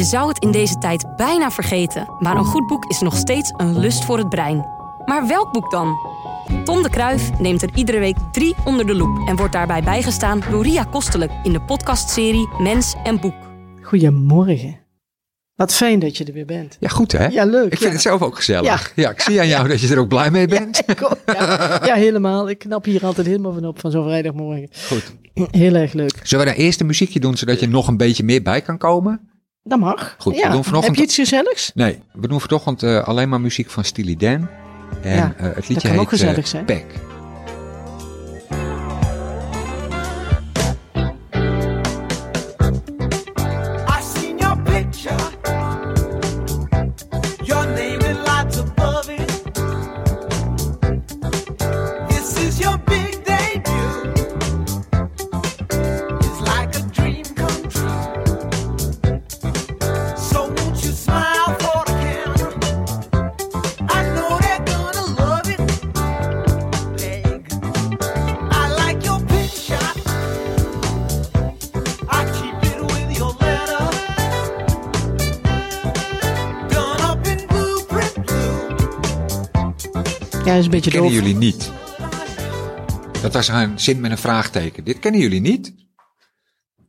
Je zou het in deze tijd bijna vergeten, maar een goed boek is nog steeds een lust voor het brein. Maar welk boek dan? Tom de Kruif neemt er iedere week drie onder de loep en wordt daarbij bijgestaan door Ria Kostelijk in de podcastserie Mens en Boek. Goedemorgen. Wat fijn dat je er weer bent. Ja, goed hè? Ja, leuk. Ik vind ja. het zelf ook gezellig. Ja. Ja, ik zie aan jou dat je er ook blij mee bent. Ja, ik ook, ja. Ja, helemaal. Ik knap hier altijd helemaal van op van zo'n vrijdagmorgen. Goed. Heel erg leuk. Zullen we nou eerst een muziekje doen, zodat je nog een beetje meer bij kan komen? Dat mag. Goed, we ja. doen vanochtend- Heb je iets gezelligs? Nee, we doen vanochtend eh, alleen maar muziek van Steely Dan. En Ja, eh, het dat liedje kan ook heet gezellig eh, zijn. Pack. Ja, is een beetje Kennen doof. jullie niet? Dat was een zin met een vraagteken. Dit kennen jullie niet?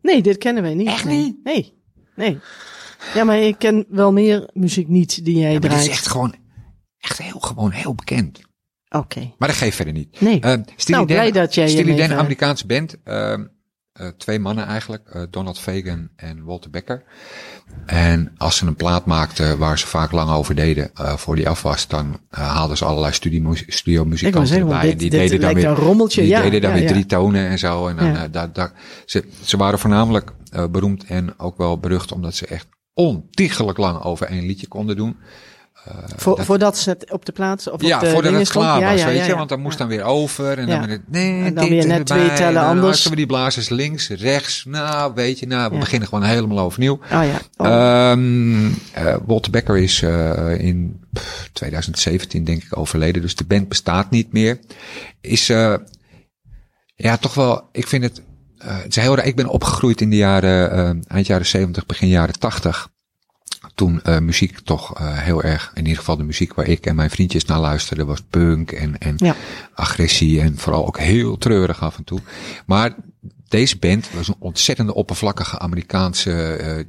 Nee, dit kennen wij niet. Echt niet? Nee. Nee. Ja, maar ik ken wel meer muziek niet die jij Ja, draait. is echt gewoon, echt heel, gewoon heel bekend. Oké. Maar dat geeft verder niet. Nee. Eh, Steely Nou, Dan- blij dat jij ver- Amerikaanse band. eh, eh, twee mannen eigenlijk. eh, Donald Fagan en Walter Becker. En als ze een plaat maakten waar ze vaak lang over deden, eh, voor die af was, dan haalden ze allerlei studiomuzikanten want erbij. dit, en die dit deden dan weer een rommeltje. die ja, deden dan ja, weer ja. drie tonen en zo. En dan, Ja. daar, daar, ze, ze waren voornamelijk beroemd en ook wel berucht omdat ze echt ontiegelijk lang over één liedje konden doen. Dat- voordat ze het op de plaats of ja, op de voordat het klaar was, ja, weet je. Want dan moest dan weer over. En dan, weer, nee, En dan weer net erbij. twee tellen anders. we die blazers links, rechts. Nou, weet je, nou, we beginnen gewoon helemaal overnieuw. Oh ja. Oh. Ehm eh, Walter Becker is eh, in pff, 2017 denk ik overleden, dus de band bestaat niet meer. Is eh, ja toch wel, ik vind het, eh, het is heel raar. Ik ben opgegroeid in de jaren, eh, eind jaren 70, begin jaren 80. Toen eh, muziek toch eh, heel erg, in ieder geval de muziek waar ik en mijn vriendjes naar luisterden, was punk en, en Ja. agressie en vooral ook heel treurig af en toe. Maar deze band was een ontzettende oppervlakkige Amerikaanse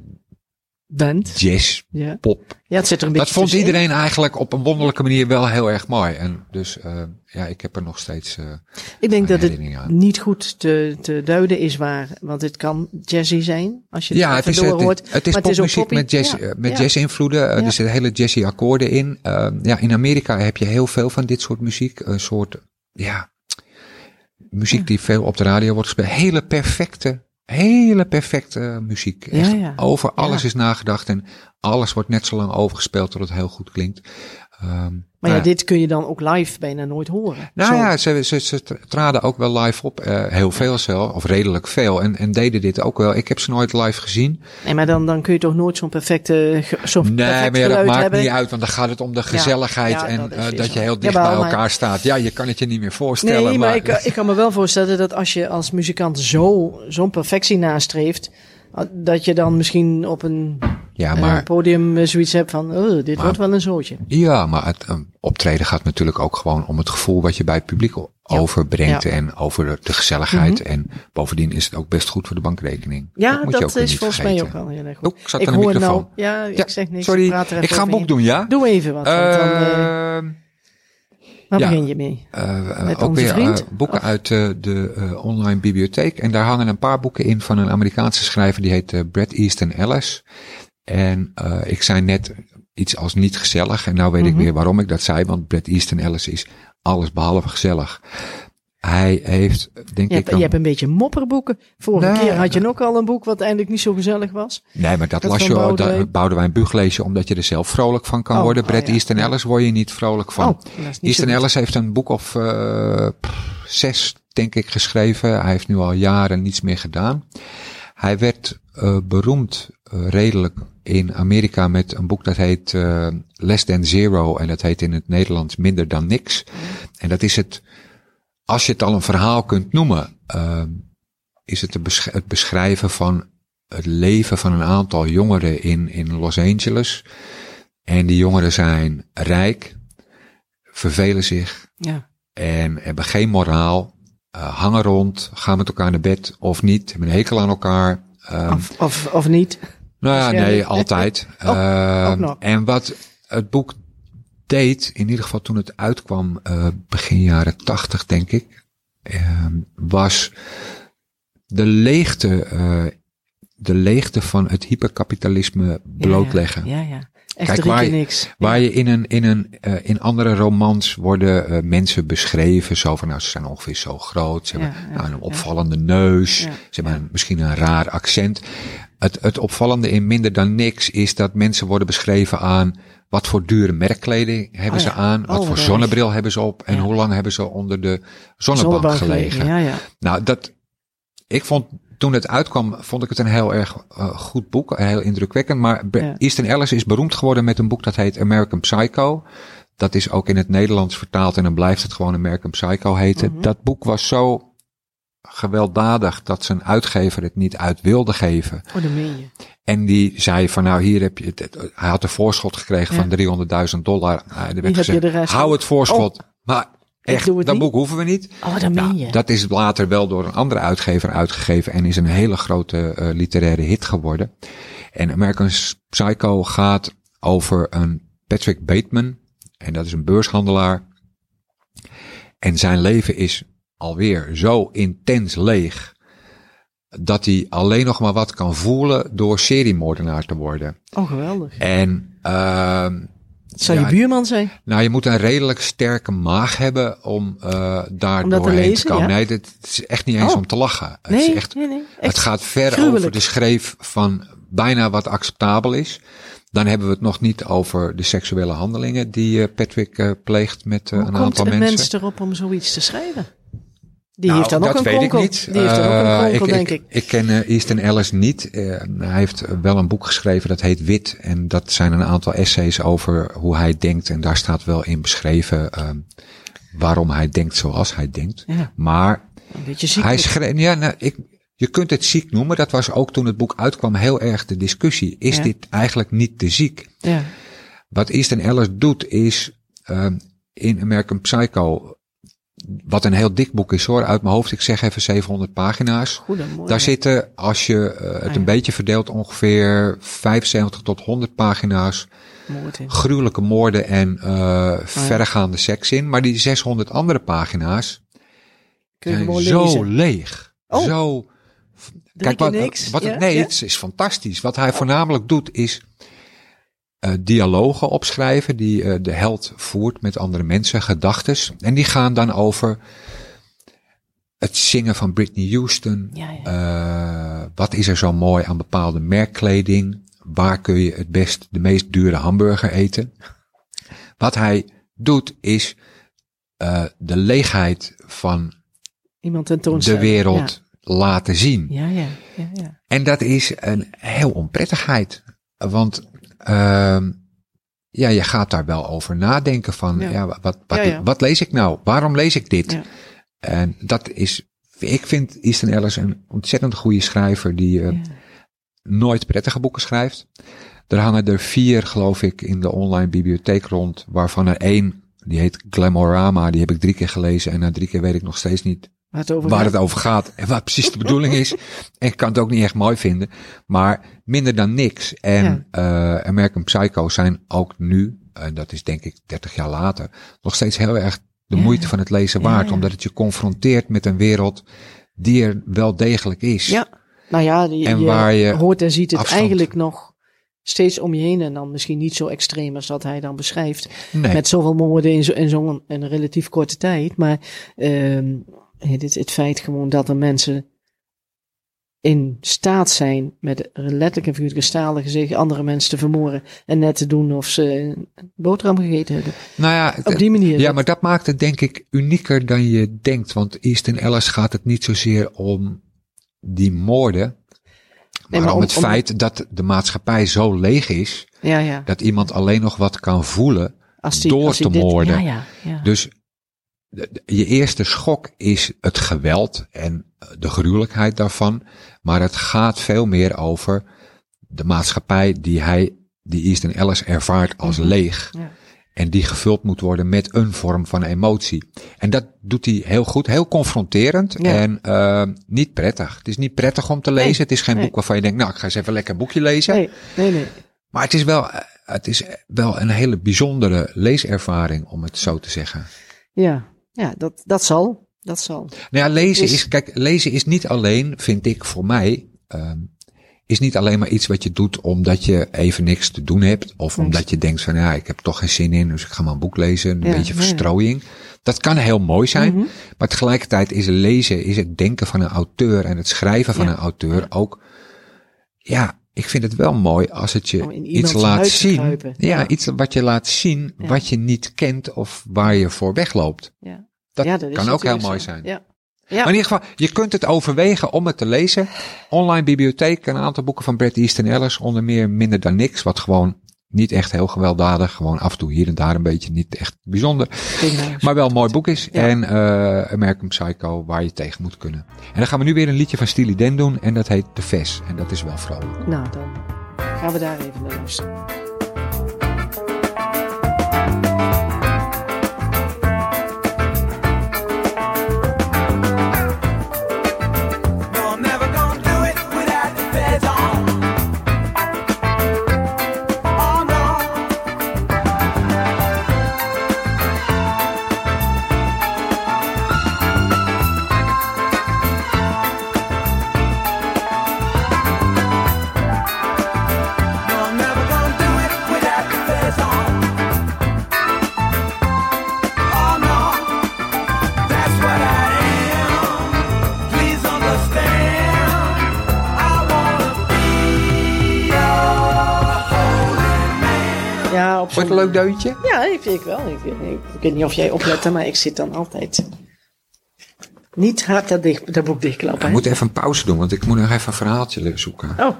Band. jazz, Ja. pop. ja, het zit er een beetje Dat vond iedereen eigenlijk op een wonderlijke manier wel heel erg mooi. En dus eh, ja, ik heb er nog steeds. eh, Ik denk dat het aan. niet goed te, te duiden is waar. Want het kan jazzy zijn. Als je het, ja, het is, even het, doorhoort. het is popmuziek met jazz, Ja, eh, met ja. jazz-invloeden. Eh, Ja. Er zitten hele jazzy akkoorden in. Eh, ja, in Amerika heb je heel veel van dit soort muziek. Een soort, ja, muziek die veel op de radio wordt gespeeld. Hele perfecte, hele perfecte muziek. Ja, Echt, ja. Over alles Ja. is nagedacht en alles wordt net zo lang overgespeeld tot het heel goed klinkt. Ehm, Maar ja, nou dit kun je dan ook live bijna nooit horen. Nou Zo. ja, ze, ze, ze traden ook wel live op. eh, heel veel zelf, of redelijk veel. En, en deden dit ook wel. Ik heb ze nooit live gezien. Nee, maar dan, dan kun je toch nooit zo'n perfecte, zo'n Nee, perfect maar ja, dat maakt hebben. niet uit. Want dan gaat het om de gezelligheid. Ja, en dat eh, dat je heel dicht bij maar- elkaar staat. Ja, je kan het je niet meer voorstellen. Nee, maar ik, eh, ik kan me wel voorstellen dat als je als muzikant zo, zo'n perfectie nastreeft, ah, dat je dan misschien op een ja, eh, maar, podium eh, zoiets hebt van, oh, dit wordt wel een zootje. ja, maar het eh, optreden gaat natuurlijk ook gewoon om het gevoel wat je bij het publiek overbrengt. Ja. Mhm. En over de, gezelligheid. En bovendien is het ook best goed voor de bankrekening. Ja, dat, is volgens mij ook wel heel erg goed. Oh, ik zat aan de hoor microfoon. nou, ja, ik Ja, zeg niks. sorry, ik ga een boek doen, ja? Doe even wat, dan, Ehm, waar ja. begin je mee? Eh, Met ook onze weer vriend? boeken Of- uit de online bibliotheek. En daar hangen een paar boeken in van een Amerikaanse schrijver. Die heet Brad Easton Ellis. En eh, ik zei net iets als niet gezellig. En nou weet Mhm. ik weer waarom ik dat zei. Want Brad Easton Ellis is alles behalve gezellig. Hij heeft, denk Je ik... hebt, je hebt een beetje mopperboeken. Vorige keer had je ook al een boek wat eigenlijk niet zo gezellig was. Nee, maar dat, Dat las je, Boudewijn. dat Boudewijn Bug lees je omdat je er zelf vrolijk van kan Oh, worden. oh, Brad ja. Easton Ellis word je niet vrolijk van. Oh, niet Easton. Ellis heeft een boek of eh, zes, denk ik, geschreven. Hij heeft nu al jaren niets meer gedaan. Hij werd eh, beroemd eh, redelijk in Amerika met een boek dat heet eh, Less Than Zero. En dat heet in het Nederlands Minder dan Niks. En dat is het, als je het al een verhaal kunt noemen, is het besch- het beschrijven van het leven van een aantal jongeren in, in Los Angeles. En die jongeren zijn rijk, vervelen zich Ja. en hebben geen moraal, hangen rond, gaan met elkaar naar bed of niet, hebben een hekel aan elkaar. Ehm, Of, of, of niet. nou ja, nee, altijd. Oh, Ehm, ook nog. en wat het boek deed, in ieder geval toen het uitkwam, eh, begin jaren tachtig, denk ik, ehm, was de leegte, eh, de leegte van het hyperkapitalisme blootleggen. Ja, ja. ja. Echt Kijk, waar niks. Waar je in een, in een, eh, in andere romans worden eh, mensen beschreven, zo van, nou, ze zijn ongeveer zo groot, ze Ja, hebben ja, nou, een opvallende neus, ze hebben een- misschien een raar accent. Het, het opvallende in minder dan niks is dat mensen worden beschreven aan wat voor dure merkkleding hebben Oh ze aan, Oh, wat voor wat erg. zonnebril hebben ze op en hoe lang hebben ze onder de zonnebank, Zonnebank gelegen. Nou, dat, ik vond, toen het uitkwam, vond ik het een heel erg eh, goed boek. Heel indrukwekkend. Maar Ja. Easton Ellis is beroemd geworden met een boek dat heet American Psycho. Dat is ook in het Nederlands vertaald en dan blijft het gewoon American Psycho heten. Mhm. Dat boek was zo gewelddadig dat zijn uitgever het niet uit wilde geven. Oh, dat meen je. En die zei van nou hier heb je het. Hij had een voorschot gekregen Ja. van 300.000 dollar. Nou, er werd gezegd, hou het voorschot. Maar echt, dat niet. boek hoeven we niet. Oh, dat meen je. Dat is later wel door een andere uitgever uitgegeven en is een hele grote eh, literaire hit geworden. En American Psycho gaat over een Patrick Bateman. En dat is een beurshandelaar. En zijn leven is alweer zo intens leeg. Dat hij alleen nog maar wat kan voelen door seriemoordenaar te worden. Oh, geweldig. En ehm Het zou Ja, je buurman zijn. nou, je moet een redelijk sterke maag hebben om eh daar Om dat te doorheen te, komen. ja? Nee, dit is echt niet eens Oh. om te lachen. Het, Nee, is echt, nee, nee. het gaat ver gruwelijk. over de schreef van bijna wat acceptabel is. Dan hebben we het nog niet over de seksuele handelingen die eh, Patrick eh, pleegt met eh, Hoe een komt aantal een mensen. mens erop om zoiets te schrijven? Die Nou, heeft dan ook dat een weet kronkel. ik niet. Die heeft dan ook Eh, een kronkel, denk ik. ik. Ik ken eh, Easton Ellis niet. Eh, hij heeft wel een boek geschreven dat heet Wit. En dat zijn een aantal essays over hoe hij denkt. En daar staat wel in beschreven ehm, waarom hij denkt zoals hij denkt. Ja, Maar een beetje ziek. hij schreef, ja, nou, ik, je kunt het ziek noemen. Dat was ook toen het boek uitkwam heel erg de discussie. Is Ja. dit eigenlijk niet te ziek? Ja, Wat Easton Ellis doet is ehm, in American Psycho, wat een heel dik boek is hoor, uit mijn hoofd, ik zeg even 700 pagina's. Daar zitten, als je eh, het Ah, ja. een beetje verdeelt, ongeveer 75 tot 100 pagina's gruwelijke moorden en Ah, eh verregaande seks in. Maar die 600 andere pagina's zijn zo leeg. Oh. Zo. Kijk, wat, niks. wat ja? nee, het is, is fantastisch. Wat hij voornamelijk doet is eh, dialogen opschrijven die eh, de held voert met andere mensen, gedachtes. En die gaan dan over het zingen van Britney Houston. Ja, ja. Eh, wat is er zo mooi aan bepaalde merkkleding? Waar kun je het best de meest dure hamburger eten? Wat hij doet is de leegheid van Iemand de wereld laten zien. Ja, ja, ja, ja. En dat is een heel onprettigheid. Want ja, je gaat daar wel over nadenken van, ja, Ja. wat, wat, Ja, ja. wat lees ik nou? Waarom lees ik dit? En dat is, ik vind Easton Ellis een ontzettend goede schrijver die eh, nooit prettige boeken schrijft. Er hangen er vier, geloof ik, in de online bibliotheek rond, waarvan er één, die heet Glamorama, die heb ik drie keer gelezen en na drie keer weet ik nog steeds niet het over waar gaat. het over gaat en wat precies de bedoeling is. En ik kan het ook niet echt mooi vinden, maar minder dan niks. En eh American Psycho zijn ook nu, en dat is denk ik 30 jaar later, nog steeds heel erg de Ja. moeite van het lezen Ja, waard, ja. omdat het je confronteert met een wereld die er wel degelijk is. Ja, nou ja, je, En je waar je hoort en ziet het afstand- eigenlijk nog steeds om je heen. En dan misschien niet zo extreem als dat hij dan beschrijft. Nee. Met zoveel moorden in zo'n in zo'n een relatief korte tijd. Maar ehm het, het feit gewoon dat er mensen in staat zijn met letterlijk en figuurlijke stalen gezicht andere mensen te vermoorden en net te doen of ze een boterham gegeten hebben. nou ja, Op die manier. Ja, maar dat maakt het denk ik unieker dan je denkt. Want Easton Ellis gaat het niet zozeer om die moorden. Maar, maar om, om- het om- feit dat de maatschappij zo leeg is. ja, ja. Dat iemand alleen nog wat kan voelen die, door te dit- moorden. Ja, ja, ja. Dus je eerste schok is het geweld en de gruwelijkheid daarvan. Maar het gaat veel meer over de maatschappij die hij, die Easton Ellis ervaart als leeg. Ja. En die gevuld moet worden met een vorm van emotie. En dat doet hij heel goed, heel confronterend Ja. en eh, niet prettig. Het is niet prettig om te lezen. Nee, Het is geen nee. boek waarvan je denkt, nou, ik ga eens even een lekker boekje lezen. Nee, nee, nee. Maar het is wel, eh, het is wel een hele bijzondere leeservaring, om het zo te zeggen. Ja, ja dat, dat zal. Dat zal. Nou ja, lezen Is- is, kijk, lezen is niet alleen, vind ik voor mij, ehm, is niet alleen maar iets wat je doet omdat je even niks te doen hebt. Of omdat je denkt van, ja, ik heb toch geen zin in, dus ik ga maar een boek lezen. Een Ja, beetje verstrooiing. Dat kan heel mooi zijn. Mhm. Maar tegelijkertijd is lezen, is het denken van een auteur en het schrijven van een auteur ook, ja, ik vind het wel mooi als het je iets laat zien. Ja, Ja. iets wat je laat zien Ja. wat je niet kent of waar je voor wegloopt. Ja. Dat, Ja, dat is kan ook heel mooi zo. zijn. Ja. Maar in ieder geval, je kunt het overwegen om het te lezen. Online bibliotheek, een aantal boeken van Bret Easton Ellis, onder meer Minder dan Niks, wat gewoon niet echt heel gewelddadig, gewoon af en toe hier en daar een beetje, niet echt bijzonder, maar wel een mooi boek is. Ja. En eh American Psycho, waar je tegen moet kunnen. En dan gaan we nu weer een liedje van Steely Dan doen, en dat heet De Ves, en dat is wel vrolijk. Nou, dan gaan we daar even naar luisteren. Wordt een leuk deuntje? Ja, ik vind ik wel. Ik, ik, ik weet niet of jij oplette, maar ik zit dan altijd niet hard dat, dicht, dat boek dichtklappen. We moeten even een pauze doen, want ik moet nog even een verhaaltje zoeken. Oh,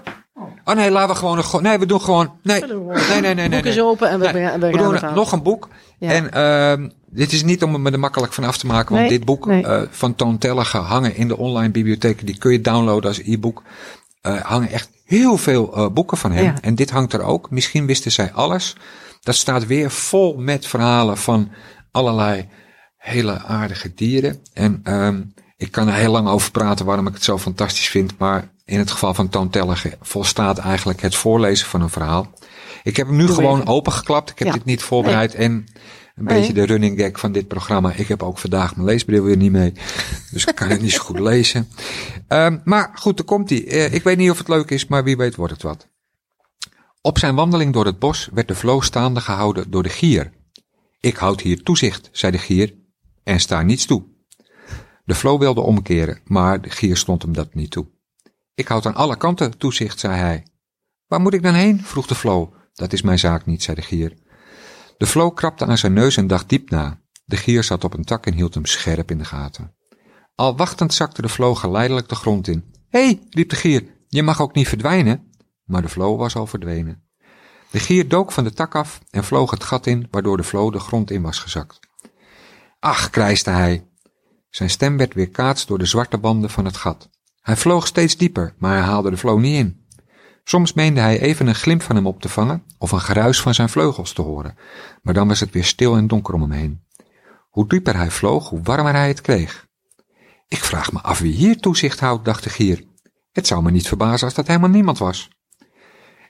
Oh nee, laten we gewoon nog, nee, we doen gewoon, nee, nee, nee, nee, nee. boek is nee. open en we, Nee, we, we We gaan doen nog een boek. Ja. En ehm dit is niet om het me er makkelijk van af te maken, want Nee, dit boek nee. eh, van Toon Tellige hangen in de online bibliotheek. Die kun je downloaden als e-book. Eh, hangen echt heel veel eh, boeken van hem. Ja. En dit hangt er ook. Misschien wisten zij alles. Dat staat weer vol met verhalen van allerlei hele aardige dieren. En ehm ik kan er heel lang over praten waarom ik het zo fantastisch vind. Maar in het geval van Toon Tellige volstaat eigenlijk het voorlezen van een verhaal. Ik heb hem nu Doe gewoon even. opengeklapt. Ik heb Ja. dit niet voorbereid. En een Nee. beetje de running gag van dit programma. Ik heb ook vandaag mijn leesbril weer niet mee. Dus ik kan het niet zo goed lezen. Ehm, maar goed, er komt hij. ik weet niet of het leuk is, maar wie weet wordt het wat. Op zijn wandeling door het bos werd de vloo staande gehouden door de gier. Ik houd hier toezicht, zei de gier, en sta niets toe. De vloo wilde omkeren, maar de gier stond hem dat niet toe. Ik houd aan alle kanten toezicht, zei hij. Waar moet ik dan heen? vroeg de vloo. Dat is mijn zaak niet, zei de gier. De vloo krabde aan zijn neus en dacht diep na. De gier zat op een tak en hield hem scherp in de gaten. Al wachtend zakte de vloo geleidelijk de grond in. Hé, hey, riep de gier, je mag ook niet verdwijnen. Maar de vloo was al verdwenen. De gier dook van de tak af en vloog het gat in, waardoor de vloo de grond in was gezakt. Ach, krijste hij. Zijn stem werd weerkaatst door de zwarte banden van het gat. Hij vloog steeds dieper, maar hij haalde de vloo niet in. Soms meende hij even een glimp van hem op te vangen of een geruis van zijn vleugels te horen, maar dan was het weer stil en donker om hem heen. Hoe dieper hij vloog, hoe warmer hij het kreeg. Ik vraag me af wie hier toezicht houdt, dacht de gier. Het zou me niet verbazen als dat helemaal niemand was.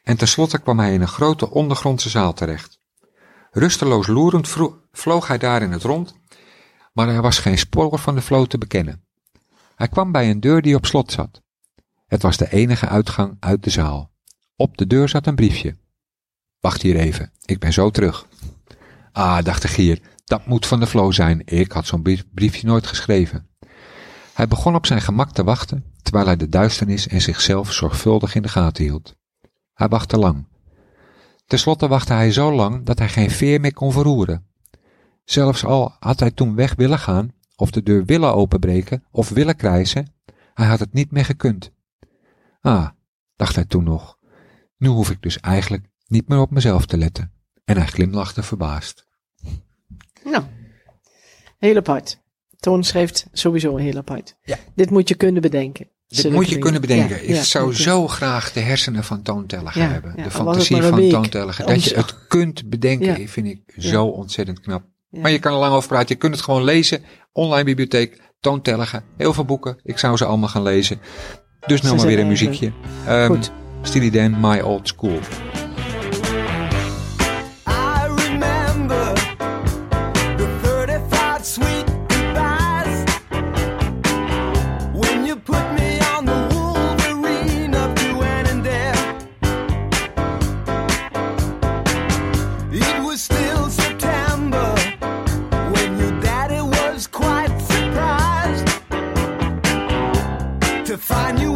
En tenslotte kwam hij in een grote ondergrondse zaal terecht. Rusteloos loerend vloog hij daar in het rond, maar er was geen spoor van de vloot te bekennen. Hij kwam bij een deur die op slot zat. Het was de enige uitgang uit de zaal. Op de deur zat een briefje. Wacht hier even, ik ben zo terug. Ah, dacht de gier, dat moet van de Flo zijn. Ik had zo'n brief- briefje nooit geschreven. Hij begon op zijn gemak te wachten, terwijl hij de duisternis en zichzelf zorgvuldig in de gaten hield. Hij wachtte lang. Ten slotte wachtte hij zo lang dat hij geen veer meer kon verroeren. Zelfs al had hij toen weg willen gaan, of de deur willen openbreken, of willen krijsen, hij had het niet meer gekund. Ah, dacht hij toen nog, nu hoef ik dus eigenlijk niet meer op mezelf te letten. En hij glimlachte verbaasd. Nou, Heel apart. Toon schrijft sowieso heel apart. Ja. Dit moet je kunnen bedenken. Dit moet je kunnen bedenken. Ja, ik ja, zou zo graag de hersenen van toontelliger Ja, hebben. de fantasie van week. toontelliger. Dat je het kunt bedenken, vind ik zo ontzettend knap. Maar je kan er lang over praten. Je kunt het gewoon lezen. Online bibliotheek, toontelliger. Heel veel boeken. Ik zou ze allemaal gaan lezen. Dus nou Ze maar weer een muziekje. Ehm Goed. Steely Dan, My Old School. To find you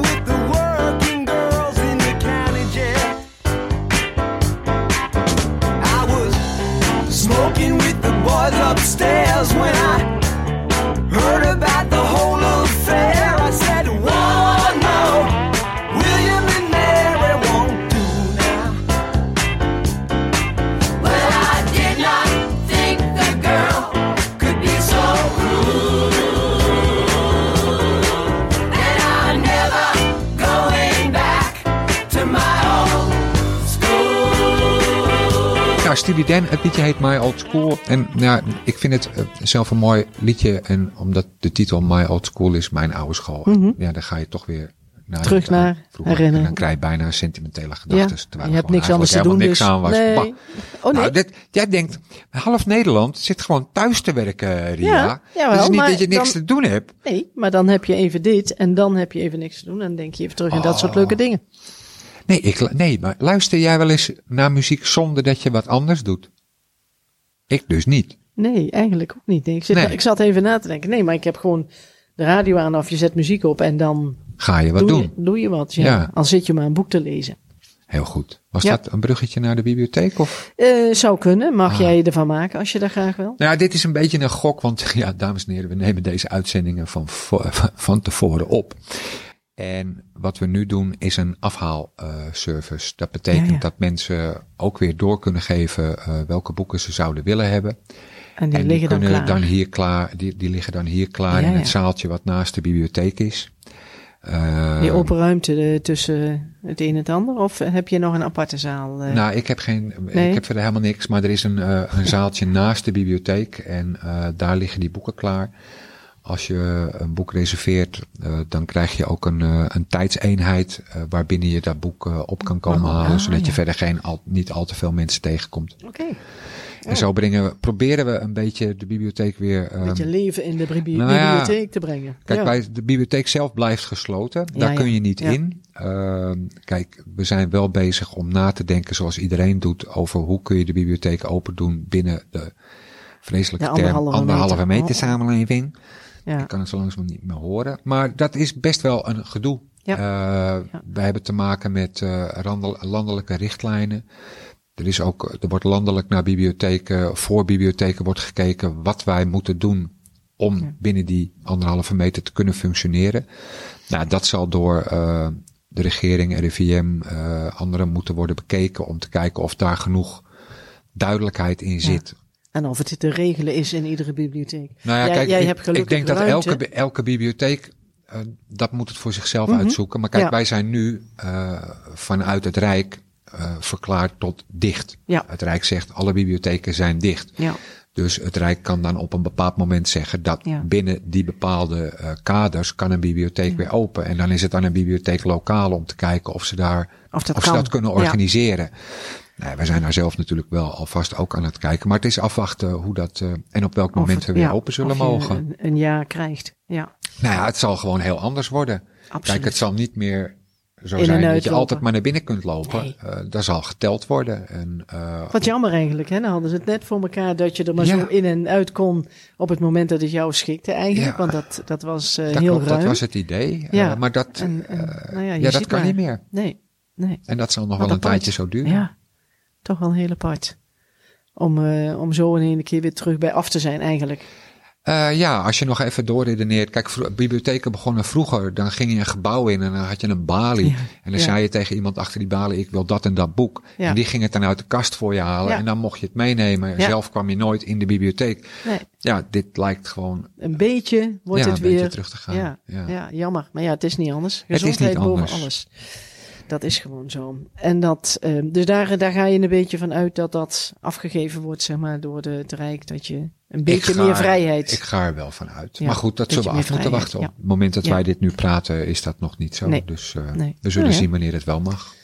Steely Dan, het liedje heet My Old School. En ja, ik vind het eh, zelf een mooi liedje. En omdat de titel My Old School is, mijn oude school. Ja, dan ga je toch weer naar Mhm. Terug eh, naar herinneren. En dan krijg je bijna sentimentele Ja, gedachten. terwijl je hebt niks anders te doen, dus niks aan was. nee. Bah. Oh nee, Nou, dit, jij denkt, half Nederland zit gewoon thuis te werken, Ria. Ja, jawel, is niet maar dat je niks dan- te doen hebt. nee, maar dan heb je even dit en dan heb je even niks te doen. En dan denk je even terug in dat soort Oh. leuke dingen. Nee, ik, nee, maar luister jij wel eens naar muziek zonder dat je wat anders doet? Ik dus niet. Nee, eigenlijk ook niet. Nee, ik, zit, Nee. ik zat even na te denken. Nee, maar ik heb gewoon de radio aan of je zet muziek op en dan Ga je wat doe, doen? Je, doe je wat. Ja. Ja. Al zit je maar een boek te lezen. Heel goed. Was Ja. dat een bruggetje naar de bibliotheek? Of? Eh, zou kunnen. Mag Ah. jij ervan maken als je dat graag wil? Nou, dit is een beetje een gok, want ja, dames en heren, we nemen deze uitzendingen van, van tevoren op. En wat we nu doen is een afhaalservice. dat betekent Ja, ja. dat mensen ook weer door kunnen geven eh, welke boeken ze zouden willen hebben. En die en liggen dan klaar. dan hier klaar, die, die liggen dan hier klaar Ja, in het zaaltje wat naast de bibliotheek is. Eh, die open ruimte eh, tussen het een en het ander? Of heb je nog een aparte zaal? eh? Nou, ik heb geen, Nee? ik heb verder helemaal niks, maar er is een, eh, een zaaltje naast de bibliotheek en eh, daar liggen die boeken klaar. Als je een boek reserveert, eh, dan krijg je ook een, eh, een tijdseenheid eh, waarbinnen je dat boek op kan komen Oh, halen, ah, zodat je verder geen, al, niet al te veel mensen tegenkomt. Oké. En zo brengen we, proberen we een beetje de bibliotheek weer. Een ehm, beetje leven in de bibli- nou ja. bibliotheek te brengen. Kijk, ja. bij de bibliotheek zelf blijft gesloten. Daar kun je niet in. Ehm, kijk, we zijn wel bezig om na te denken, zoals iedereen doet, over hoe kun je de bibliotheek open doen binnen de vreselijke De term anderhalve anderhalve meter. meter, Oh. samenleving. Ja. Ik kan het zo langzamerhand niet meer horen. Maar dat is best wel een gedoe. Ja. Eh, Ja. We hebben te maken met eh, randel- landelijke richtlijnen. Er, is ook, er wordt landelijk naar bibliotheken, voor bibliotheken wordt gekeken wat wij moeten doen om Ja. binnen die anderhalve meter te kunnen functioneren. Nou, dat zal door eh, de regering, RIVM, anderen moeten worden bekeken om te kijken of daar genoeg duidelijkheid in zit. En of het te regelen is in iedere bibliotheek. Nou ja, Jij- kijk, jij ik, hebt gelukkig ik denk dat ruimte. elke, elke bibliotheek, eh, dat moet het voor zichzelf Mhm. uitzoeken. Maar kijk, Ja. wij zijn nu eh, vanuit het Rijk eh, verklaard tot dicht. Ja. Het Rijk zegt alle bibliotheken zijn dicht. Ja. Dus het Rijk kan dan op een bepaald moment zeggen dat Ja. binnen die bepaalde kaders kan een bibliotheek weer open. En dan is het aan een bibliotheek lokaal om te kijken of ze daar Of dat of ze dat kunnen Ja. Nou, wij zijn daar zelf natuurlijk wel alvast ook aan het kijken. Maar het is afwachten hoe dat eh, en op welk Of moment het- we weer ja, open zullen mogen. Een, een jaar krijgt. Ja, Nou ja, het zal gewoon heel anders worden. absoluut. Kijk, het zal niet meer zo In zijn dat je altijd maar naar binnen kunt lopen. Nee. Eh, daar zal geteld worden. En, eh, Wat jammer eigenlijk, hè? Dan hadden ze het net voor elkaar dat je er maar Ja. zo in en uit kon op het moment dat het jou schikte eigenlijk. Ja. Want dat, dat was dat, heel klopt, ruim. dat was het idee. Ja. Maar dat, En- en, nou ja, dat kan maar. niet meer. Nee, nee. En dat zal nog wel een tijdje zo duren. Ja, toch wel heel apart. Om, eh, om zo in één keer weer terug bij af te zijn eigenlijk. Eh, ja, als je nog even doorredeneert. Kijk, bibliotheken begonnen vroeger. Dan ging je een gebouw in en dan had je een balie. Ja, En dan ja. zei je tegen iemand achter die balie, ik wil dat en dat boek. Ja. En die ging het dan uit de kast voor je halen. En dan mocht je het meenemen. Zelf kwam je nooit in de bibliotheek. Nee, Ja, dit lijkt gewoon een beetje wordt ja, het een beetje weer. terug te gaan. Ja, Ja. ja. jammer. Maar ja, het is niet anders. is niet Gezondheid boven anders. alles. Dat is gewoon zo. En dat, eh, dus daar, daar ga je een beetje van uit dat dat afgegeven wordt, zeg maar, door de, het Rijk. Dat je een beetje ga meer er- vrijheid. Ik ga er wel van uit. Ja, maar goed, dat zullen we af moeten wachten. Op het moment dat Ja. wij dit nu praten, is dat nog niet zo. Nee. Dus eh, Nee. we zullen Nou zien wanneer het wel mag.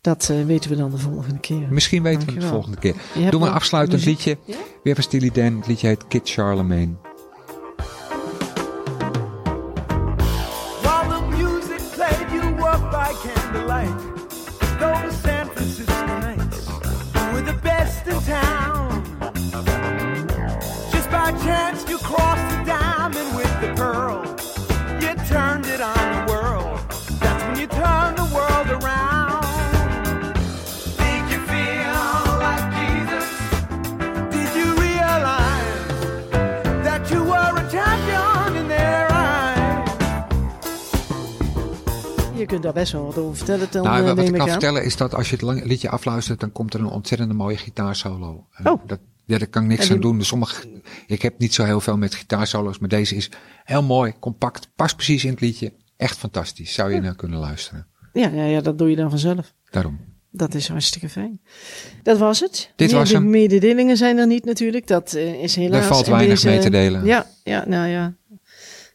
Dat eh, weten we dan de volgende keer. Misschien weten we het de volgende keer. Doe maar afsluitend liedje. Weer van Steely Dan. Het liedje heet Kid Charlemagne. By candlelight. Those San Francisco nights were the best in town. Kunt daar best wel wat over vertellen, dan Nou, eh, wat ik kan aan. vertellen is dat als je het lang- liedje afluistert, dan komt er een ontzettende mooie gitaarsolo. En Oh. Dat, ja, daar kan ik niks die- aan doen. Dus sommige, ik heb niet zo heel veel met gitaarsolo's, maar deze is heel mooi, compact, past precies in het liedje. Echt fantastisch. Zou je naar kunnen luisteren. Ja, ja, ja, dat doe je dan vanzelf. Daarom. Dat is hartstikke fijn. Dat was het. Dit was de mededelingen zijn er niet natuurlijk. Dat eh, is helaas... Er valt in weinig deze- mee te delen. Ja, ja, nou ja.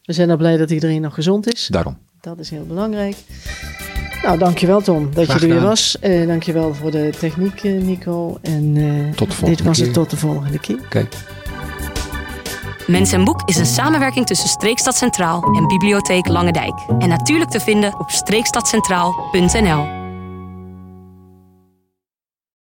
We zijn al blij dat iedereen nog gezond is. Daarom. Dat is heel belangrijk. Nou, dankjewel Tom dat Graag je er weer was. Eh dankjewel voor de techniek eh, Nico. En eh, Tot de volgende dit was het tot de volgende keer. Oké. Mens en Boek is een samenwerking tussen Streekstad Centraal en Bibliotheek Langendijk. En natuurlijk te vinden op streekstadcentraal.nl.